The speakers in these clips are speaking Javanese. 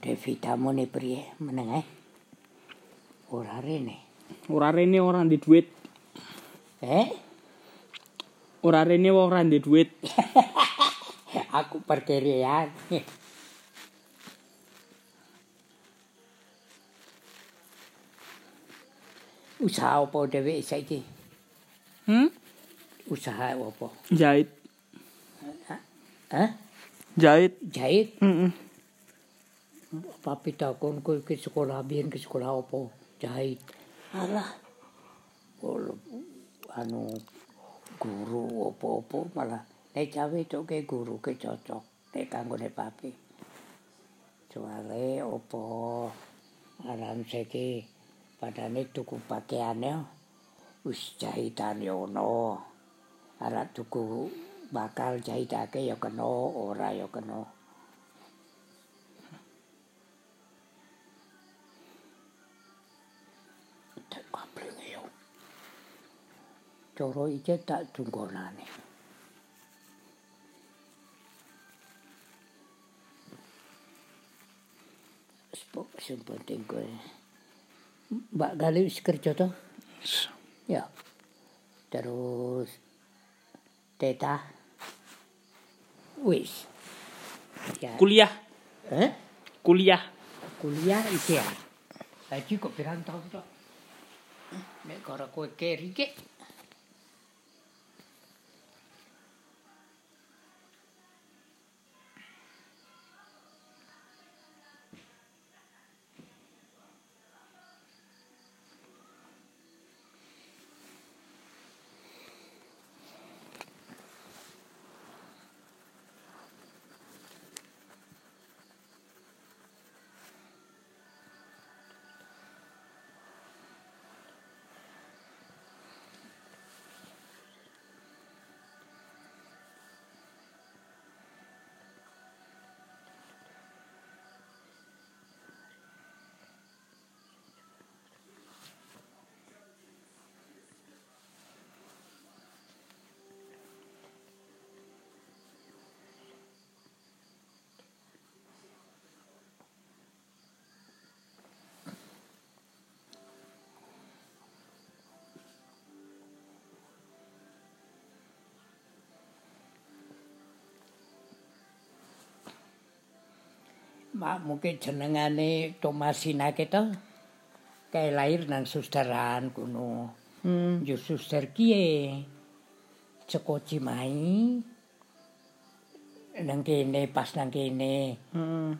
Devita muni priye meneng eh. Ora rene. Ora rene ora ndek duit. Eh? Ora rene ora ndek duit. Aku perkerean. Usaha apa dhewe saiki? Hmm? Usaha apa? Jahit. Hah? Jahit. Jahit? Heeh. Papi takon kowe ke sekolah biyen ke sekolah apa? Jahit. Alah. Olo anu guru apa-apa malah nek cawe tok ke guru ke cocok nek kanggone papi. Soale apa aran seki padane tuku pakaiane wis jahitane ono. Arep tuku bakal jahitake ya kena ora ya kena. Cara iki tak dungkonane. Spok sing penting kowe. Mbak Gali wis kerja to? Ya. Terus Teta wis. Ya. Kuliah. Eh? Kuliah. Kuliah iki ya. Lagi kok pirang tahun to? Nek karo kowe keri ki. Mak mungkin jenengane Tomasina kita kayak lahir nang susteran kuno. Hmm. Yo suster kiye. Ceko Cimahi. Nang kene pas nang kene Heeh.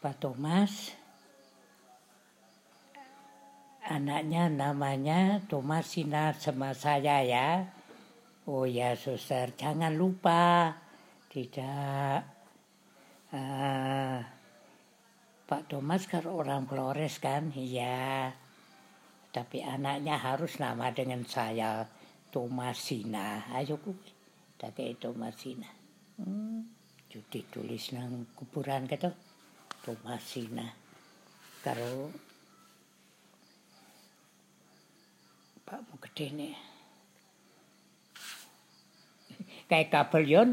Pak Thomas. Anaknya namanya Tomasina sama saya ya. Oh ya suster, jangan lupa tidak ah, Pak Thomas kan orang Flores kan, iya. Tapi anaknya harus nama dengan saya Tomasina. Ayo kuwi. Dake Tomasina. Hmm. Judi tulis nang kuburan gitu. Tomasina. Karo Pak nih. Kayak kabel yon.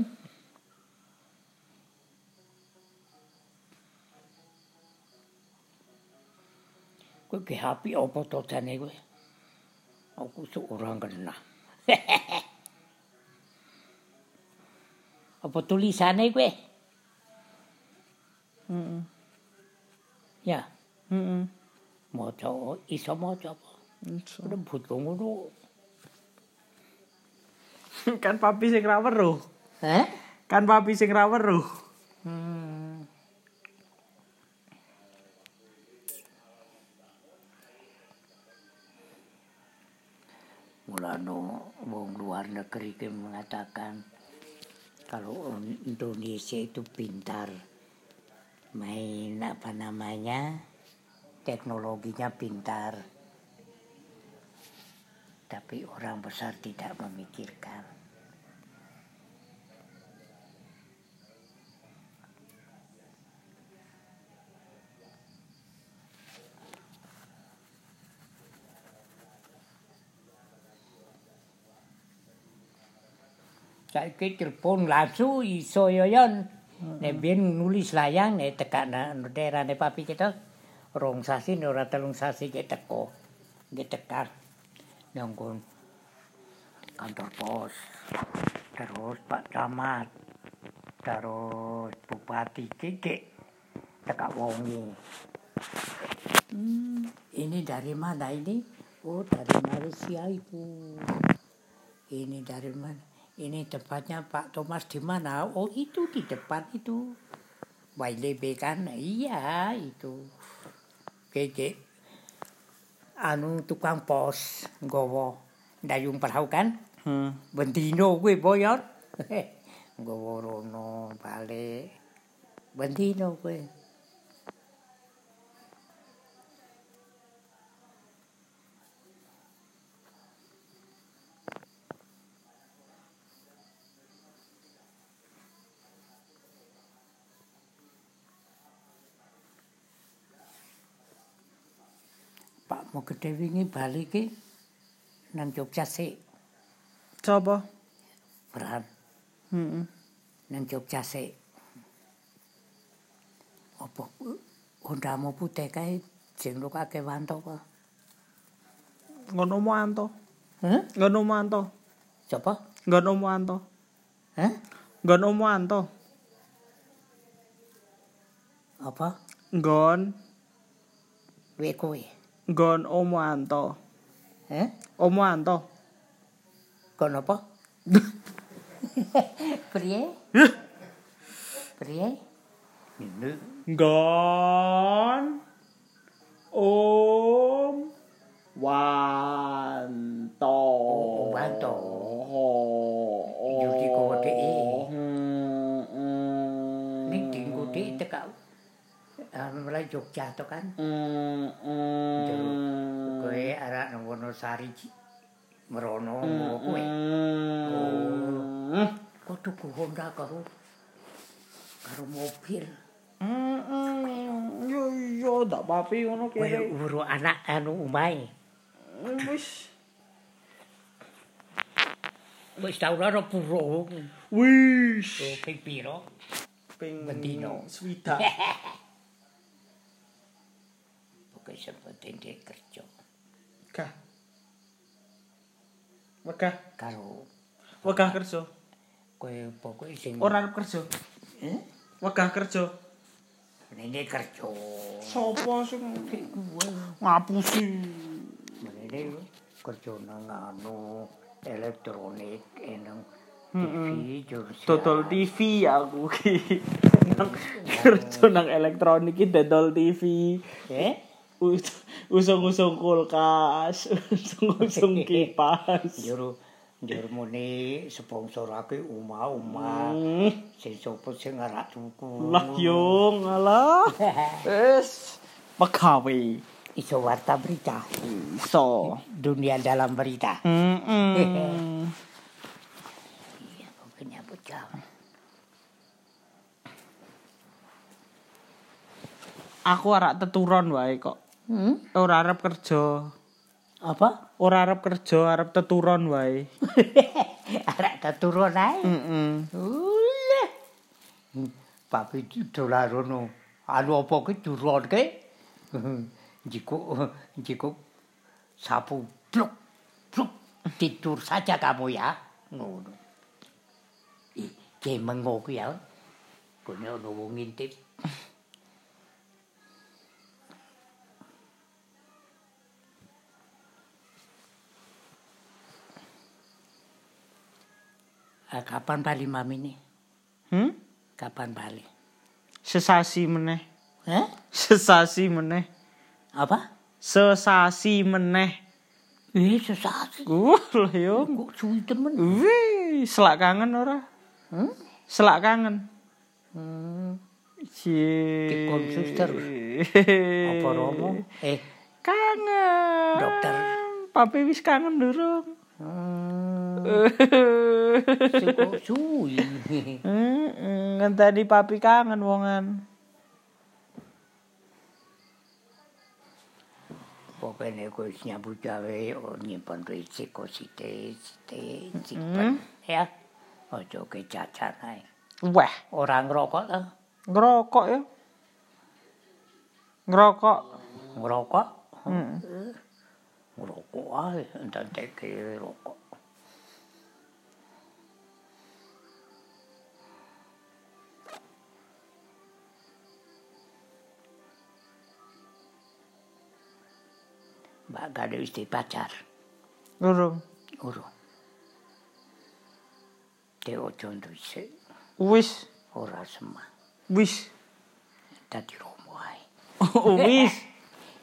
Kowe ge HP apa to jane kowe? Aku seorang kena. apa tulisane kowe? Heeh. Ya, Heeh. maca iso maca apa? Rembut kok ngono. Kan papi sing ra weruh. Heh? Kan papi sing ra weruh. Hmm. Mulano wong luar negeri ke mengatakan kalau Indonesia itu pintar main apa namanya teknologinya pintar. Tapi orang besar tidak memikirkan Saiki telepon langsung iso yo yon. Nek biyen nulis layang nek tekan nang daerahne papi kita rong sasi ora telung sasi ke teko. Nggih tekan. Nang kantor pos. Terus Pak Camat. Terus Bupati Kike. Tekak wongi. Hmm, ini dari mana ini? Oh, dari Malaysia Ibu. Ini dari mana? Ini tempatnya Pak Thomas di mana? Oh, itu di depan itu. YLB kan? Iya, itu. Keke. Anu tukang pos gowo dayung perahu kan? Hmm. Bendino gue boyor. gowo rono balik. Bendino gue. Mau gede wingi bali ki nang Jogja sik. Coba? Berhan. Heeh. Mm -mm. Nang Jogja sik. Apa hondamu putih kae jeng lukake wanto apa? Ngono mu anto. Heh? Ngono mu anto. Coba? Ngono mu anto. Heh? Ngono mu anto. Apa? Nggon. wekoi. kowe. Gon Omoanto. Eh? Omoanto. Gon apa? Priye? Priye? Gon Om Wanto. Oh, Wanto. Mulai Jogja to kan. Hmm. Kowe arek nang Wonosari merono kowe. hmm. Kok tuku Honda karo karo mobil. Hmm, hmm. Yo yo ndak papi ngono kene. uru anak anu umahe. Wis. Wis tau ora puro. Wis. Ping piro? Ping Bendino. swidak. Sepenting dia kerja Gah. Wegah, karo wegah kerja. kowe pokoke sing Ora arep kerja. Eh? Wegah kerja. Ini kerja. Sopo sing ngapusi? Ini kerja nang anu elektronik enang TV. Dodol TV aku ki. Nang kerja nang elektronik iki dodol TV. Eh? Us- Usung-usung kulkas, usung-usung kipas. Juru juru muni sponsorake uma-uma. Hmm. Sing sopo sing ngarak tuku. Lah yo ngalah. Wis pegawe Iso warta berita. iso. Dunia dalam berita. Heeh. Iya, pokoknya bocah. Aku arak teturon wae kok. Hmm? Ora arep kerja. Apa? Ora arep kerja, arep teturon wae. Arek keturun ae. Heeh. Ulah. Papi dolar rono. Anu apa ki turun ke? Jiko jiko sapu blok blok tidur saja kamu ya. Ngono. Ih, ke mengoku ya. Kone ono wong ngintip. Kapan balik mami nih? Hmm? Kapan balik? Sesasi meneh. Hah? Sesasi meneh. Apa? Sesasi meneh. Eh, sesasi. Uh, lah yo. Kok suwi temen? Wih, selak kangen ora? Hmm? Selak kangen. Hmm. Cie. Dikon suster. Apa romo? Eh, Kangen. Dokter. Papi wis kangen durung. hmm. Suwi. Kan tadi papi kangen wongan. Pokoknya gue nyambut gawe oh, nyimpen duit siko site site simpen ya. Ojo ke jajan ae. Wah, orang ngrokok lah, Ngrokok ya. Ngrokok. Ngrokok? Heeh. Ngrokok ae entek rokok. ba, gara wis pacar. Urung. Urung. Te otxon duize. Uiz. Ora sema. Uiz. Eta tiro moai. Uiz.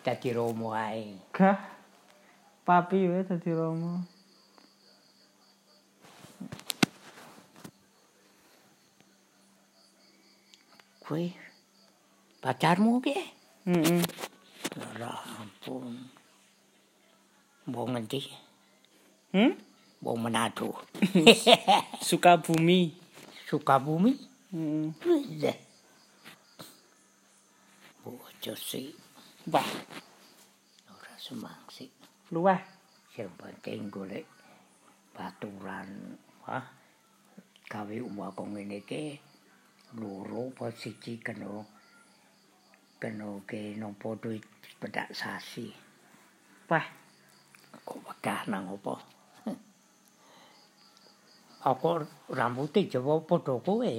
Eta tiro moai. Ka? Papi, eta tiro moai. Kue, Pacarmu ke? Mm -mm. Ya ampun. Mbok ngendi? Hmm? Mbok Manado. Sukabumi. Sukabumi? Heeh. Wih. Ojo sih. Wah, Ora semang sih. luweh. Sing penting golek baturan. Wah. Gawe umpama ngene iki loro apa siji kena kena ke nampa duit pedak sasi. Wah, Kok wegah nang apa? Aku rambuté Jawa padha kowe.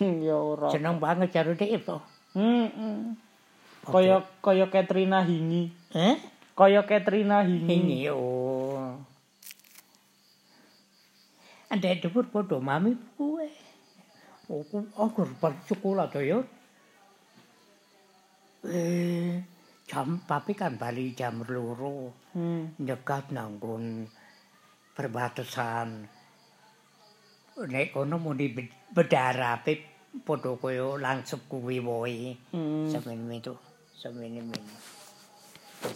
ya ora. Seneng banget karo dhek to. Heeh. Kaya kaya Katrina Hingi. Eh? Kaya Katrina Hingi. Ini oh. Andek dhuwur padha mami kowe. Aku aku sekolah to ya. Eh, jam papi kan bali jam loro. Hmm. nyekat nanggon perbatasan. Nek kono muni bedarape padha kaya langsep kuwi wae. Hmm. Semen itu, semen ini.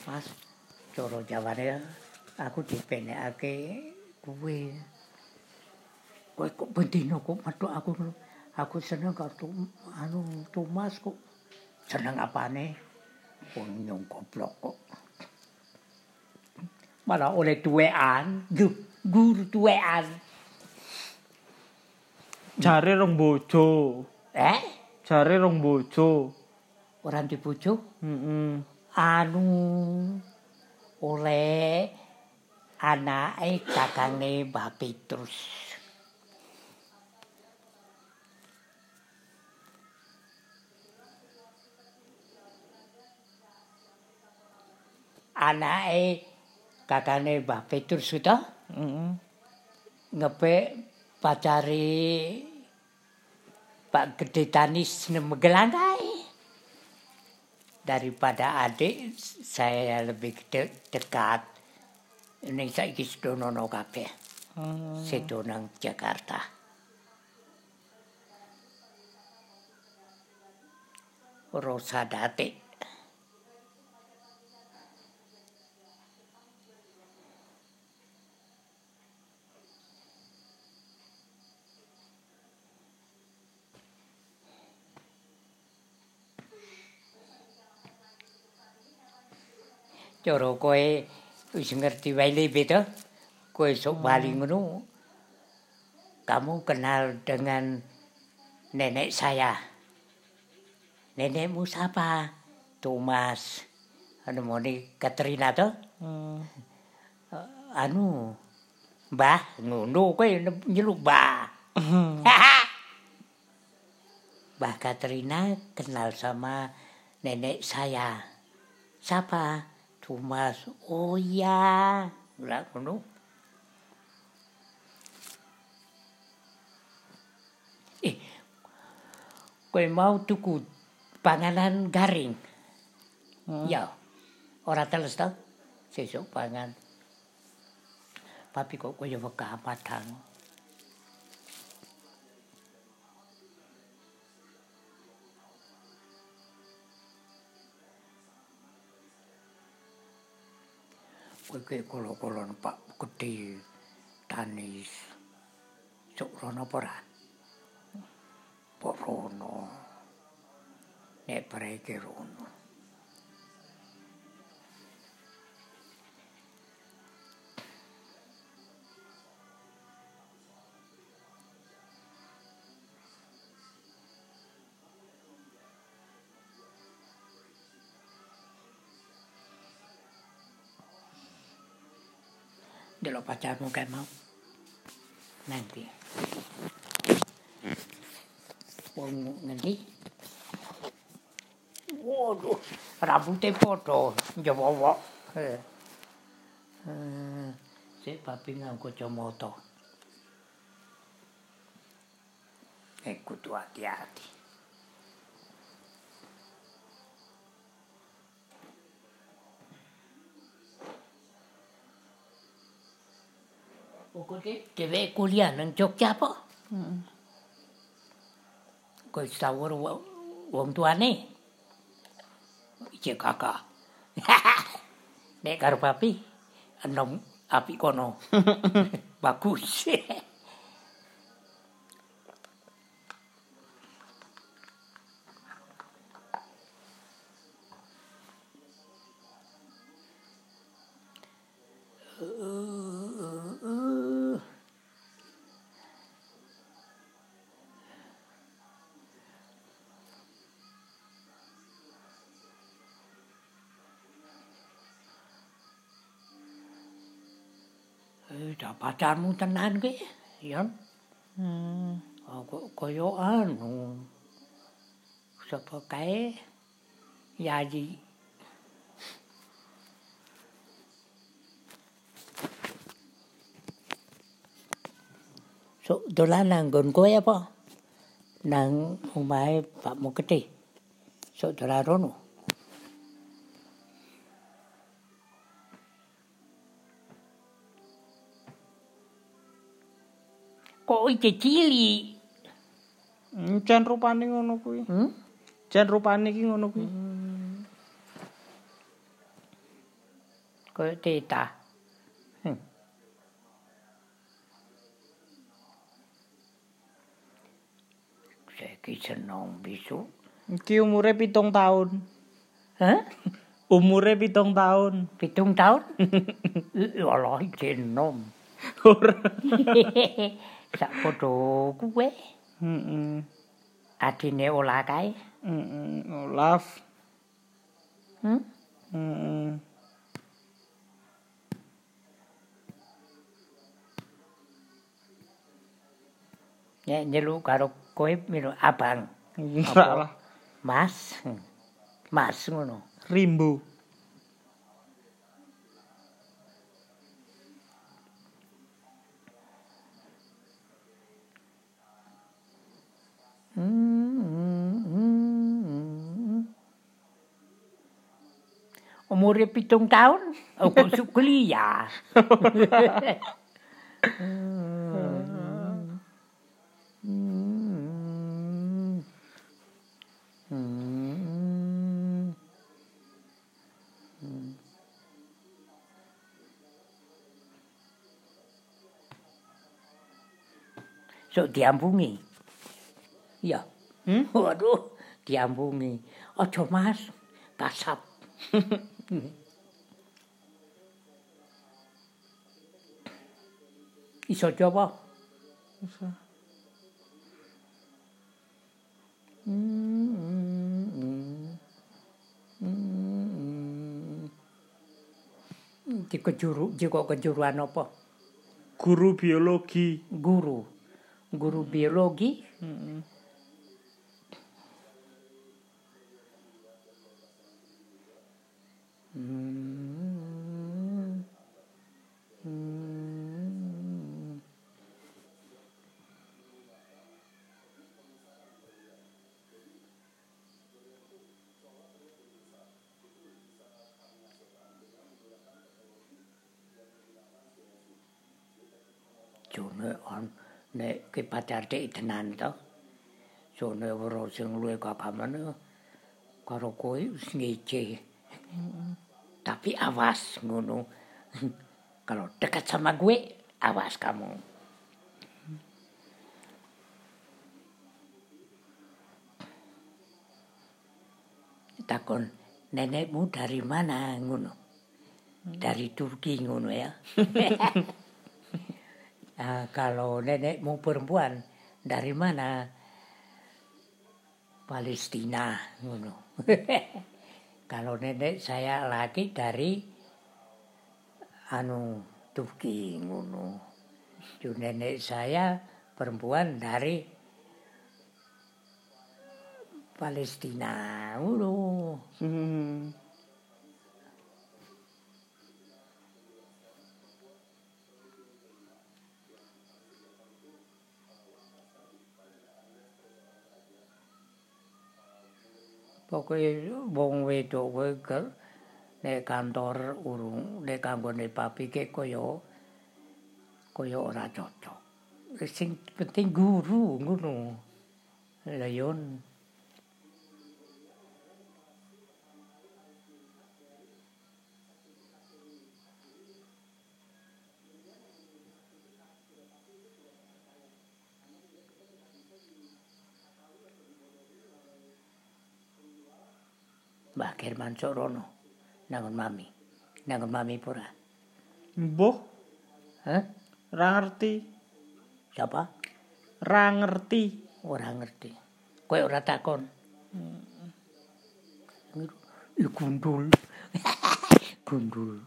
Mas, cara jawane aku dipenekake kuwi. Kowe kok bendino kok metu aku aku seneng karo anu Tumas kok. Seneng apane? Wong nyong goblok kok. Malah oleh duwean, gu, guru duwean. Jare rong bojo. Eh? Jare rong bojo. Ora dibujuk? Heeh. anu oleh anake kakange Mbah Petrus. Anake kakane Mbah Petrus itu Heeh. ngepek pacari Pak Gede Tanis kae. daripada adik saya lebih de- dekat ini saiki sedonono kabeh Hmm. sedo nang Jakarta Rosa Datik Cara kowe wis ngerti wae to? Kowe sok bali ngono. Kamu kenal dengan nenek saya. Nenekmu siapa? Thomas. Anu moni Katrina to? Hmm. Anu Mbah, ngono kowe nyeluk Mbah. Mbah Katrina kenal sama nenek saya. Siapa? Thomas. Oh iya. Lah ngono. Eh, kowe mau tuku panganan garing? Ya. Ora teles to? Sesuk pangan. Papi kok koyo wegah padang. Kowe ki kolo-kolon Pak Gede Tanis. Sok rono apa ora? Pok rono. Nek preke rono. Kayak mau. Nanti. Wong ngendi? Waduh, rambutnya podo, njewok. Eh. Eh, Sik babi nganggo kacamata. Eh kudu hati-hati. Pokoknya dhewe kuliah nang Jogja apa? Heeh. Kok sawur wo- wong tuane. Iki kakak. Nek karo papi enom api kono. Bagus. pataan muuta naanke, yan. Koyo anu, sopo kae, yaji. So, dola nang gon koya po, nang umai pak muketi, so dola rono. Kok iki cilik? Hmm, Jan rupane ngono kuwi. Hmm? Jan rupane iki ngono kuwi. Kaya teta. Hmm. Saiki seneng besok. Iki umure pitung tahun. Hah? Umure pitung tahun. Pitung tahun? Allah, jenom. Ora. Sak podo kuwe. Heeh. Adine olah kae. Heeh. Olaf. Hmm? Heeh. Nek nyeluk karo kowe mino abang. Salah. Mas. Hmm. Mas ngono. Rimbo. Mm-hmm. Umurnya pitung tahun, oh, aku masuk kuliah. So diambungi. Iya. Hmm? Waduh, diambungi. Ojo Mas, kasap. Iso coba. Iso. Di kejuru, jika kejuruan apa? Guru biologi. Guru. Guru biologi. Hmm. Hmm. Jone on nek ke pacar dek tenan to. Jone ora sing luwe kagamane karo kowe wis ngece. Tapi awas ngono. Kalau dekat sama gue, awas kamu. Takon, nenekmu dari mana ngono? Dari Turki ngono ya. Ah, kalau nenekmu perempuan, dari mana? Palestina ngono. Kalau nenek saya laki dari anu Turki ngono. Nenek saya perempuan dari Palestina ngono. Hmm. Pokoke wong wedok ke- nek kantor urung nek kanggone papi ke kaya kaya ora cocok. Sing penting guru ngono. Lah yo Mbak German Sorono nangon mami. Nangon mami pura. Mbuh, Hah? ra ngerti. Siapa? Ra ngerti. Ora ngerti. Kowe ora takon. Ih gundul. gundul.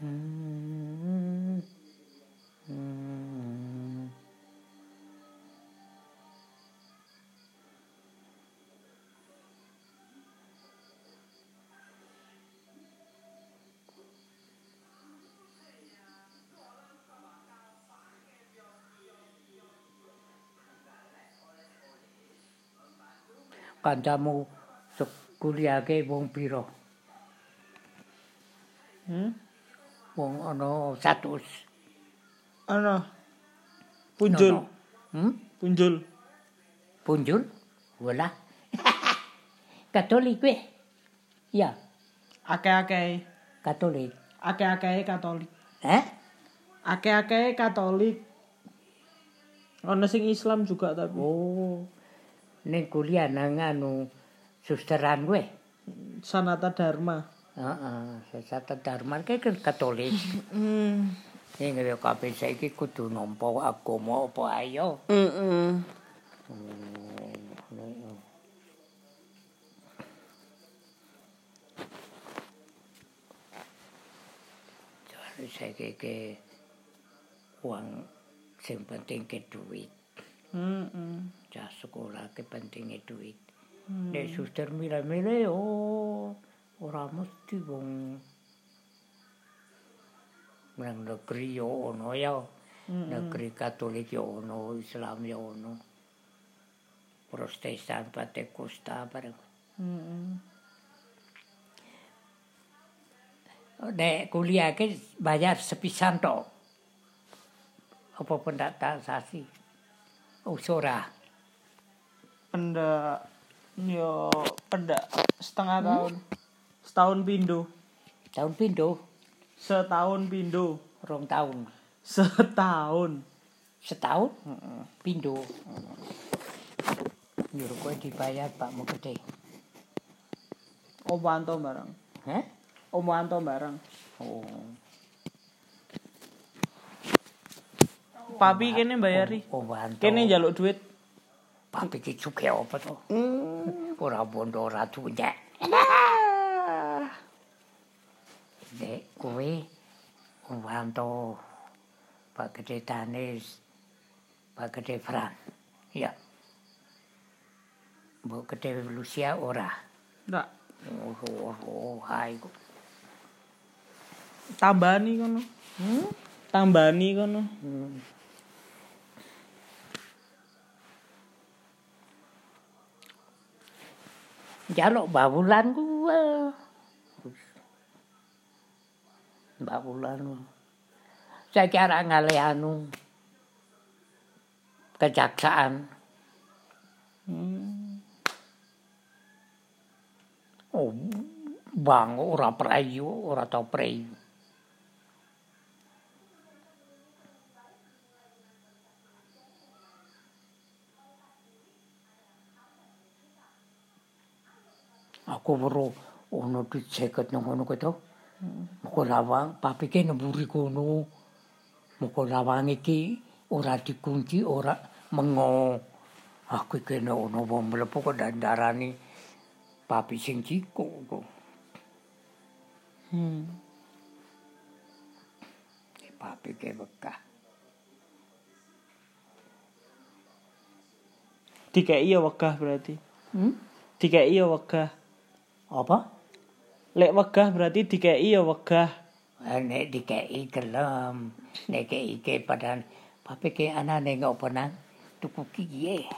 Hmm. Hmm. Kancamu kuliahke wong pira? Hmm? Wong ana 100. Ana. Punjul. Hmm? Punjul. Punjul? Wala. Katolik kowe? Ya, Akeh-akeh. Katolik. Akeh-akeh Katolik. Hah? Akeh-akeh Katolik. Ana sing Islam juga tapi. Oh. Ning kuliah nang anu susteran kowe? Sanata Dharma. Heeh, sesat Dharma ke kan Katolik. Hmm. Ning yo kabeh saiki kudu nampa agama apa ayo. Heeh. Jadi saiki ke uang sing penting ke duit. Heeh. Cah sekolah ke pentingnya duit. Nek suster mila-mila oh ora mesti wong nang negeri yo ono ya. Negeri Katolik yo ono, Islam yo ono. Protestan, Pentecostal bareng. Heeh. Nek kuliah ke bayar sepisan tok. Apa pendatasasi? Usora. Pendak yo pendak setengah tahun. Setahun pindo. Tahun pindo, Setahun pindo. rong tahun. Setahun. Setahun? Pindo. Nyuruh kowe dibayar Pak Gede. Om Wanto barang. Hah? Om Wanto barang. Oh. Papi kene bayari. Oh, bantu. Kene njaluk duit. Papi ki cuke apa to? Ora bondo ora tunya. Dek kowe Wanto Pak Gede Danis Pak Gede Fran. Ya. Mbok Gede Lucia ora. Ndak. Oh, oh, oh, hai. Tambani kono. Hmm? Tambani kono. Hmm. jaluk Mbah gua kuwe. saya Wulan. Saiki kejaksaan. Hmm. Oh, bang ora prayu ora tau. Aku weruh ono diceket nang ngono kuwi to. Muga lawang papike nemburi kono. Muga lawang iki ora dikunci, ora mengo. Aku kene ono wong mlebu kok dandarani papi sing ciko kok. Hmm. Papi ke bekah. Dikei ya wegah berarti. Hmm? Dikei ya wegah. Apa? Lek wegah berarti dikei ya wegah. Eh, Nek dikei gelem. Nek kei ke padan. Papi ke anane ngopo nang. Tuku kiye.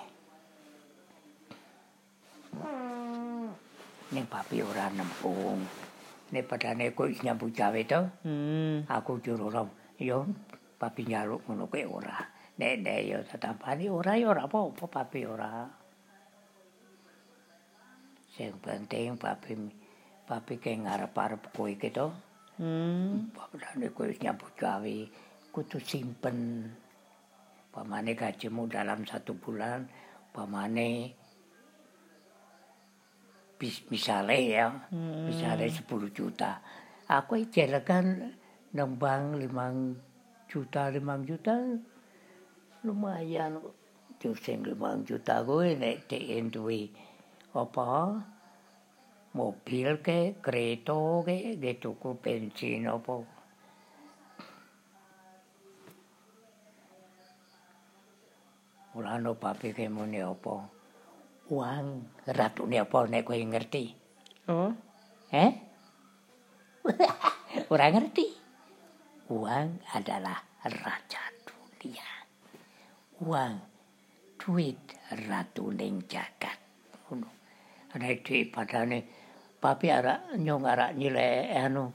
Nek papi ora nempung. Nek padane kok nyambut gawe to. Hmm. Aku juru rom. Yo papi nyaluk ngono kuwi ora. Nek nek yo tetampani ora yo ora apa-apa papi ora. Sing penting papi papi ke ngarep-arep kowe iki to. Hmm. Padane kowe wis nyambut gawe kudu simpen. Pamane gajimu dalam satu bulan, pamane bis, misalnya ya, Hmm. misalnya 10 juta. Aku jelekan nembang 5 juta, 5 juta lumayan. Yo sing 5 juta kuwi nek dhek duwe apa mobil ke, kereta ke, ke tuku bensin apa. Mulane papi ke muni apa? Uang ratune apa nek kowe ngerti? Oh. Eh? Ora ngerti. Uang adalah raja dunia. Uang duit ratu ning jagat. Ngono. Dhuwit padane papi arak nyong arak nyilek anu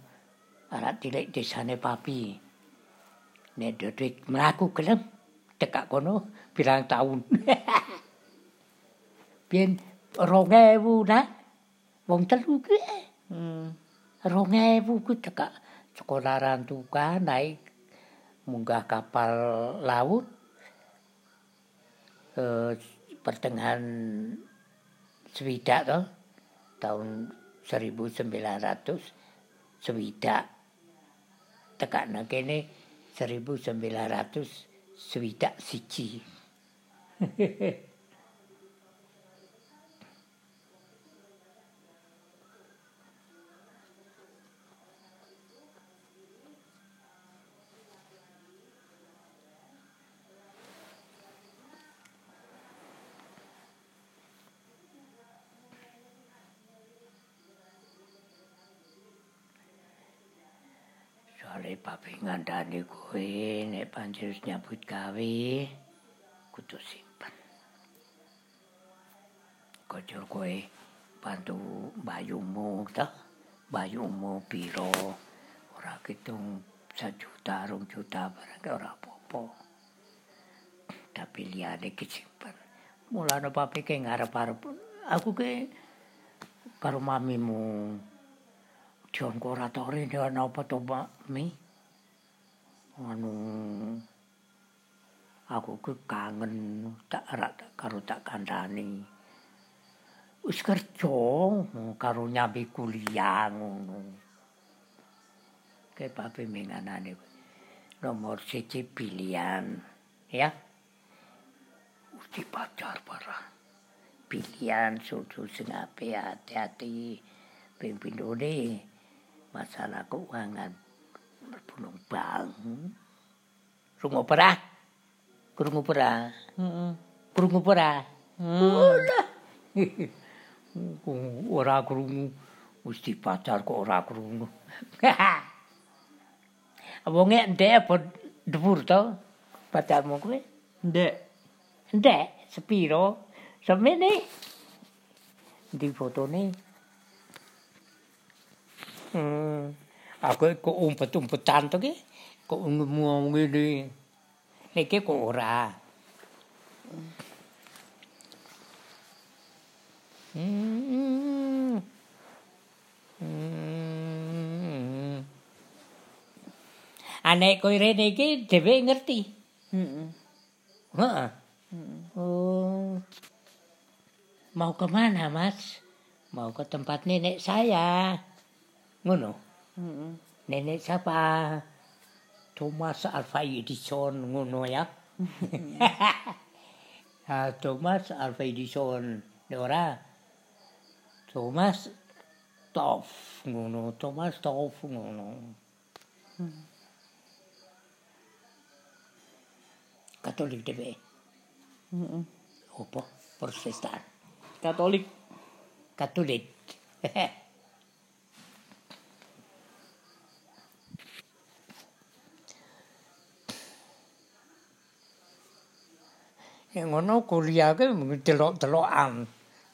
arak tilek desane papi. Nek dhuwit mlaku gelem tekak kono pirang tahun. Biyen 2000 nah. Wong telu kuwi Hmm. rong ewu ku cekak sekolah rantuka naik munggah kapal laut eh, pertengahan swidak to tahun 1900 swidak tekak kene 1900 swidak siji Soale papi ngandani kowe nek pancen nyambut gawe kudu simpen. Kocor kowe bantu bayumu ta. Bayumu piro? Ora kitung sajuta, rong juta barang ora apa-apa. Tapi liyane ki simpen. Mulane papi ngarep-arep aku ke karo mamimu. Jon kuratore ana apa to, Pak? Anu aku ku kangen tak rak karo tak kandhani. Wis kerja karo nyambi kuliah ngono. Ke papi menganane nomor siji pilihan ya. Usti pacar parah. Pilihan susu sing apik hati-hati ping pindhone masalah keuangan berbunung bang. Rungu pera? Krungu pera? Heeh. Krungu pera? Ora. ora krungu. Mesti pacar kok ora krungu. Wonge ndek apa dhuwur to? Pacarmu kuwi? Ndek. Ndek, sepiro? Semene. Di fotone. Hmm. à cái cổ ako phải tung phải tan ke ko mo ngini ne ke này, cái Mm. ra Anak này, coi ke này ngerti. Mm -mm. Ha. Mm hả Mau kemana mas? Mau ke tempat nenek saya. Ngono. Nenek siapa? Thomas Alva Edison ngono ya. ah, Thomas Alva Edison. Ora. Thomas Stoff ngono, Thomas Stoff ngono. Katolik dhewe. Heeh. Apa? Protestan. Katolik. Katolik. ngono kuliah ke delok-delokan.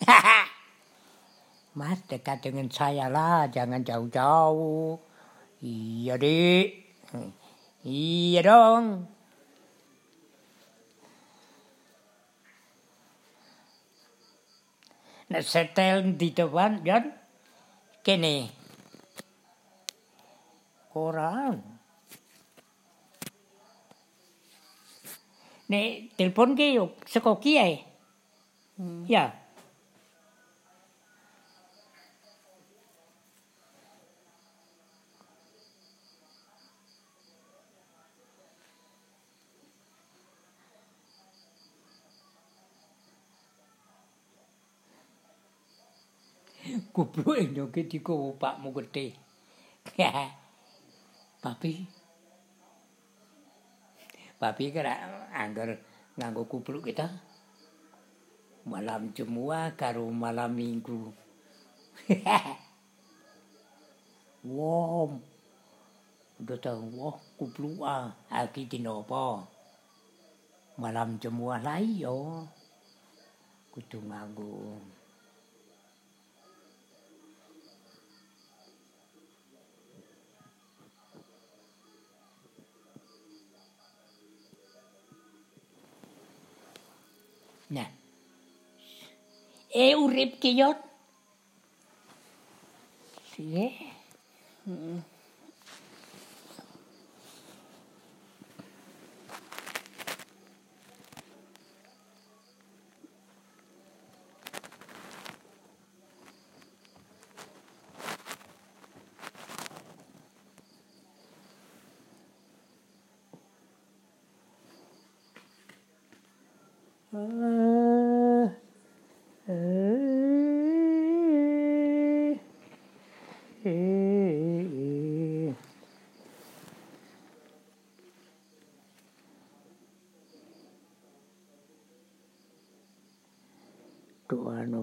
Mas dekat dengan saya lah, jangan jauh-jauh. Iya, Dik. Iya dong. Nek setel di depan, Jan, kene. Koran. Nek telepon ke yo saka kiai. Ya. Goblok nyoke dikowo pakmu gedhe. Papi. Papi kira angger nganggo kupluk kita. Malam Jumua karo malam Minggu. Wom. Udah tahu, wah kupluka. Aki dinopo. Malam Jumua lah iya. Kudu nganggo. Ναι. Ε, ουρίπ και γιον. Σιγέ.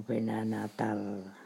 Novena Natal.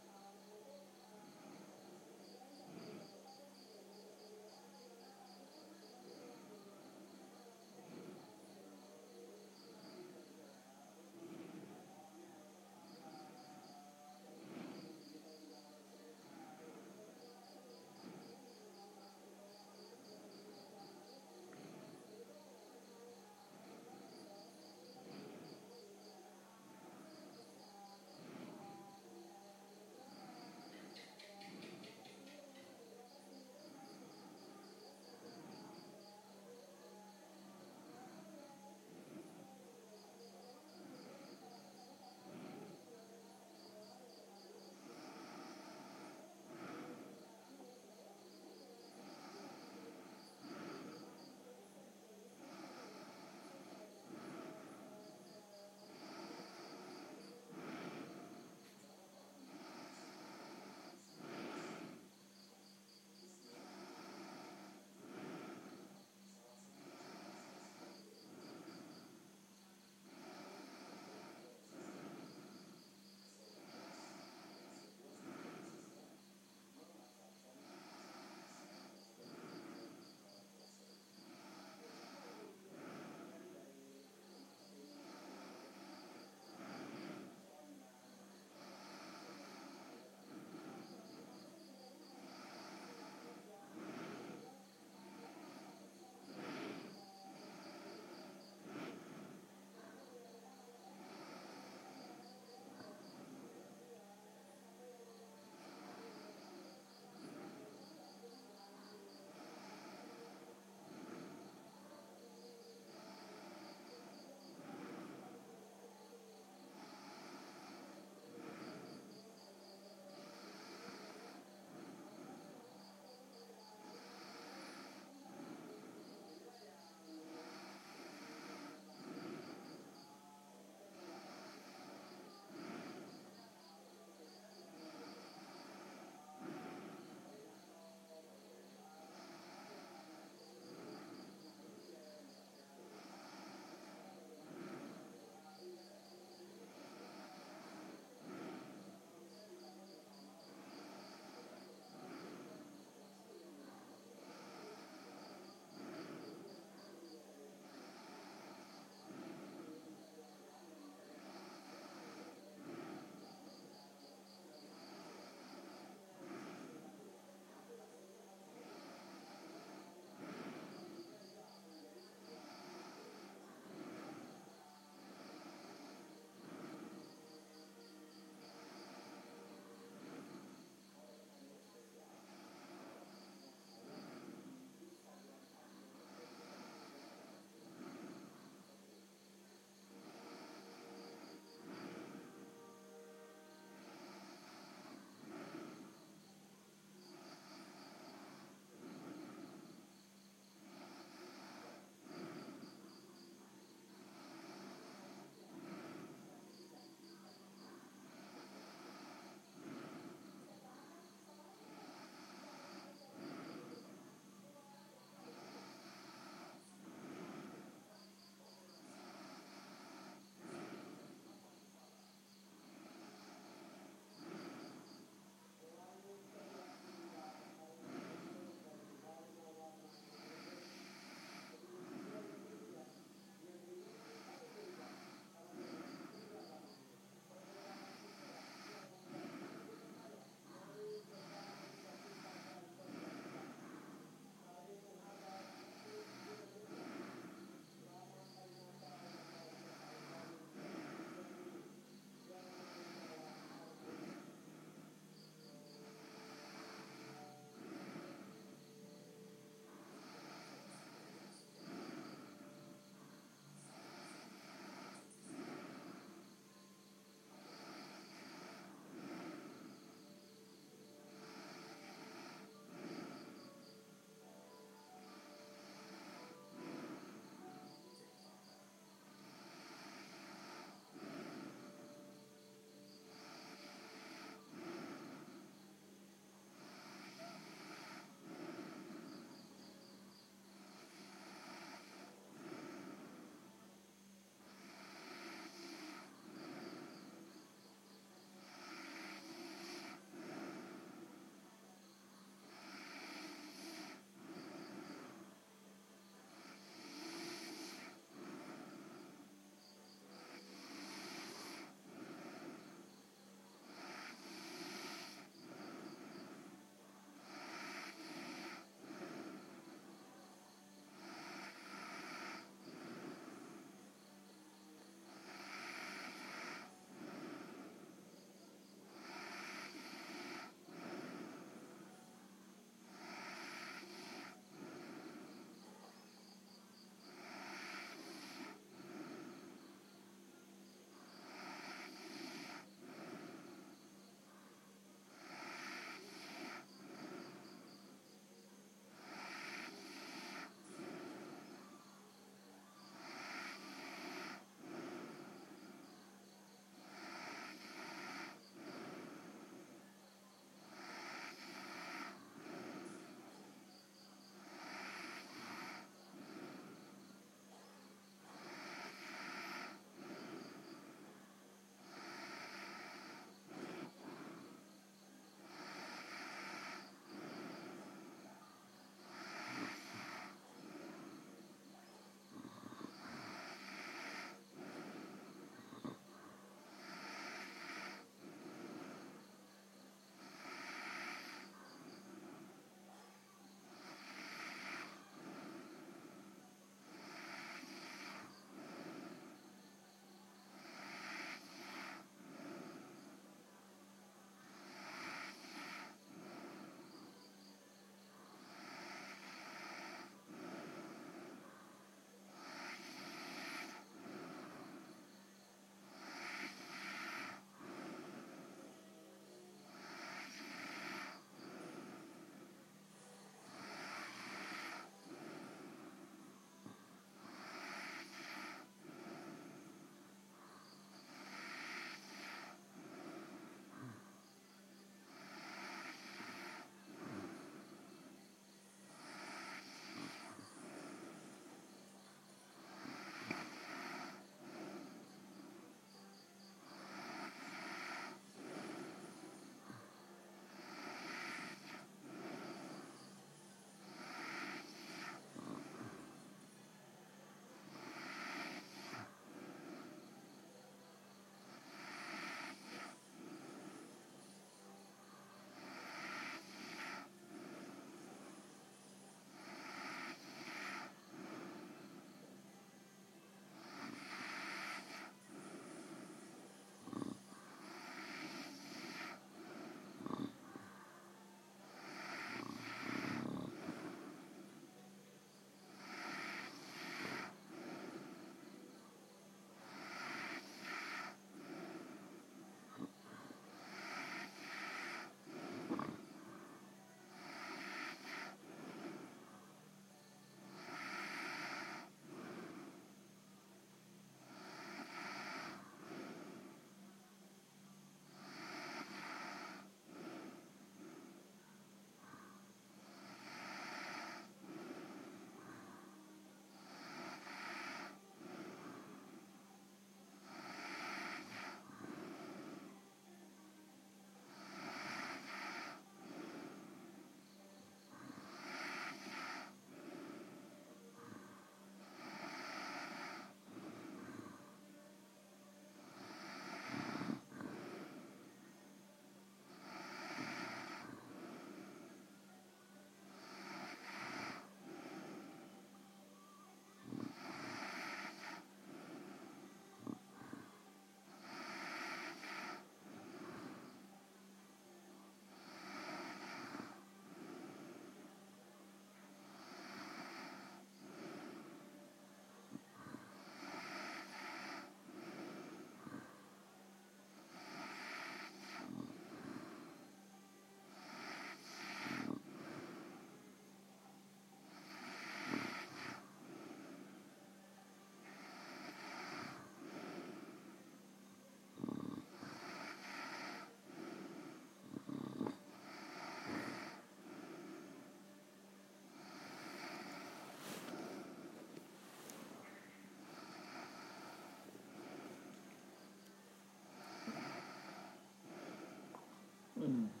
Mm.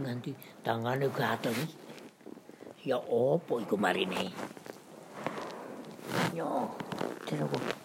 Nganti tangane gatel. Ya opo iku marine? Ya, Yo, jenengku.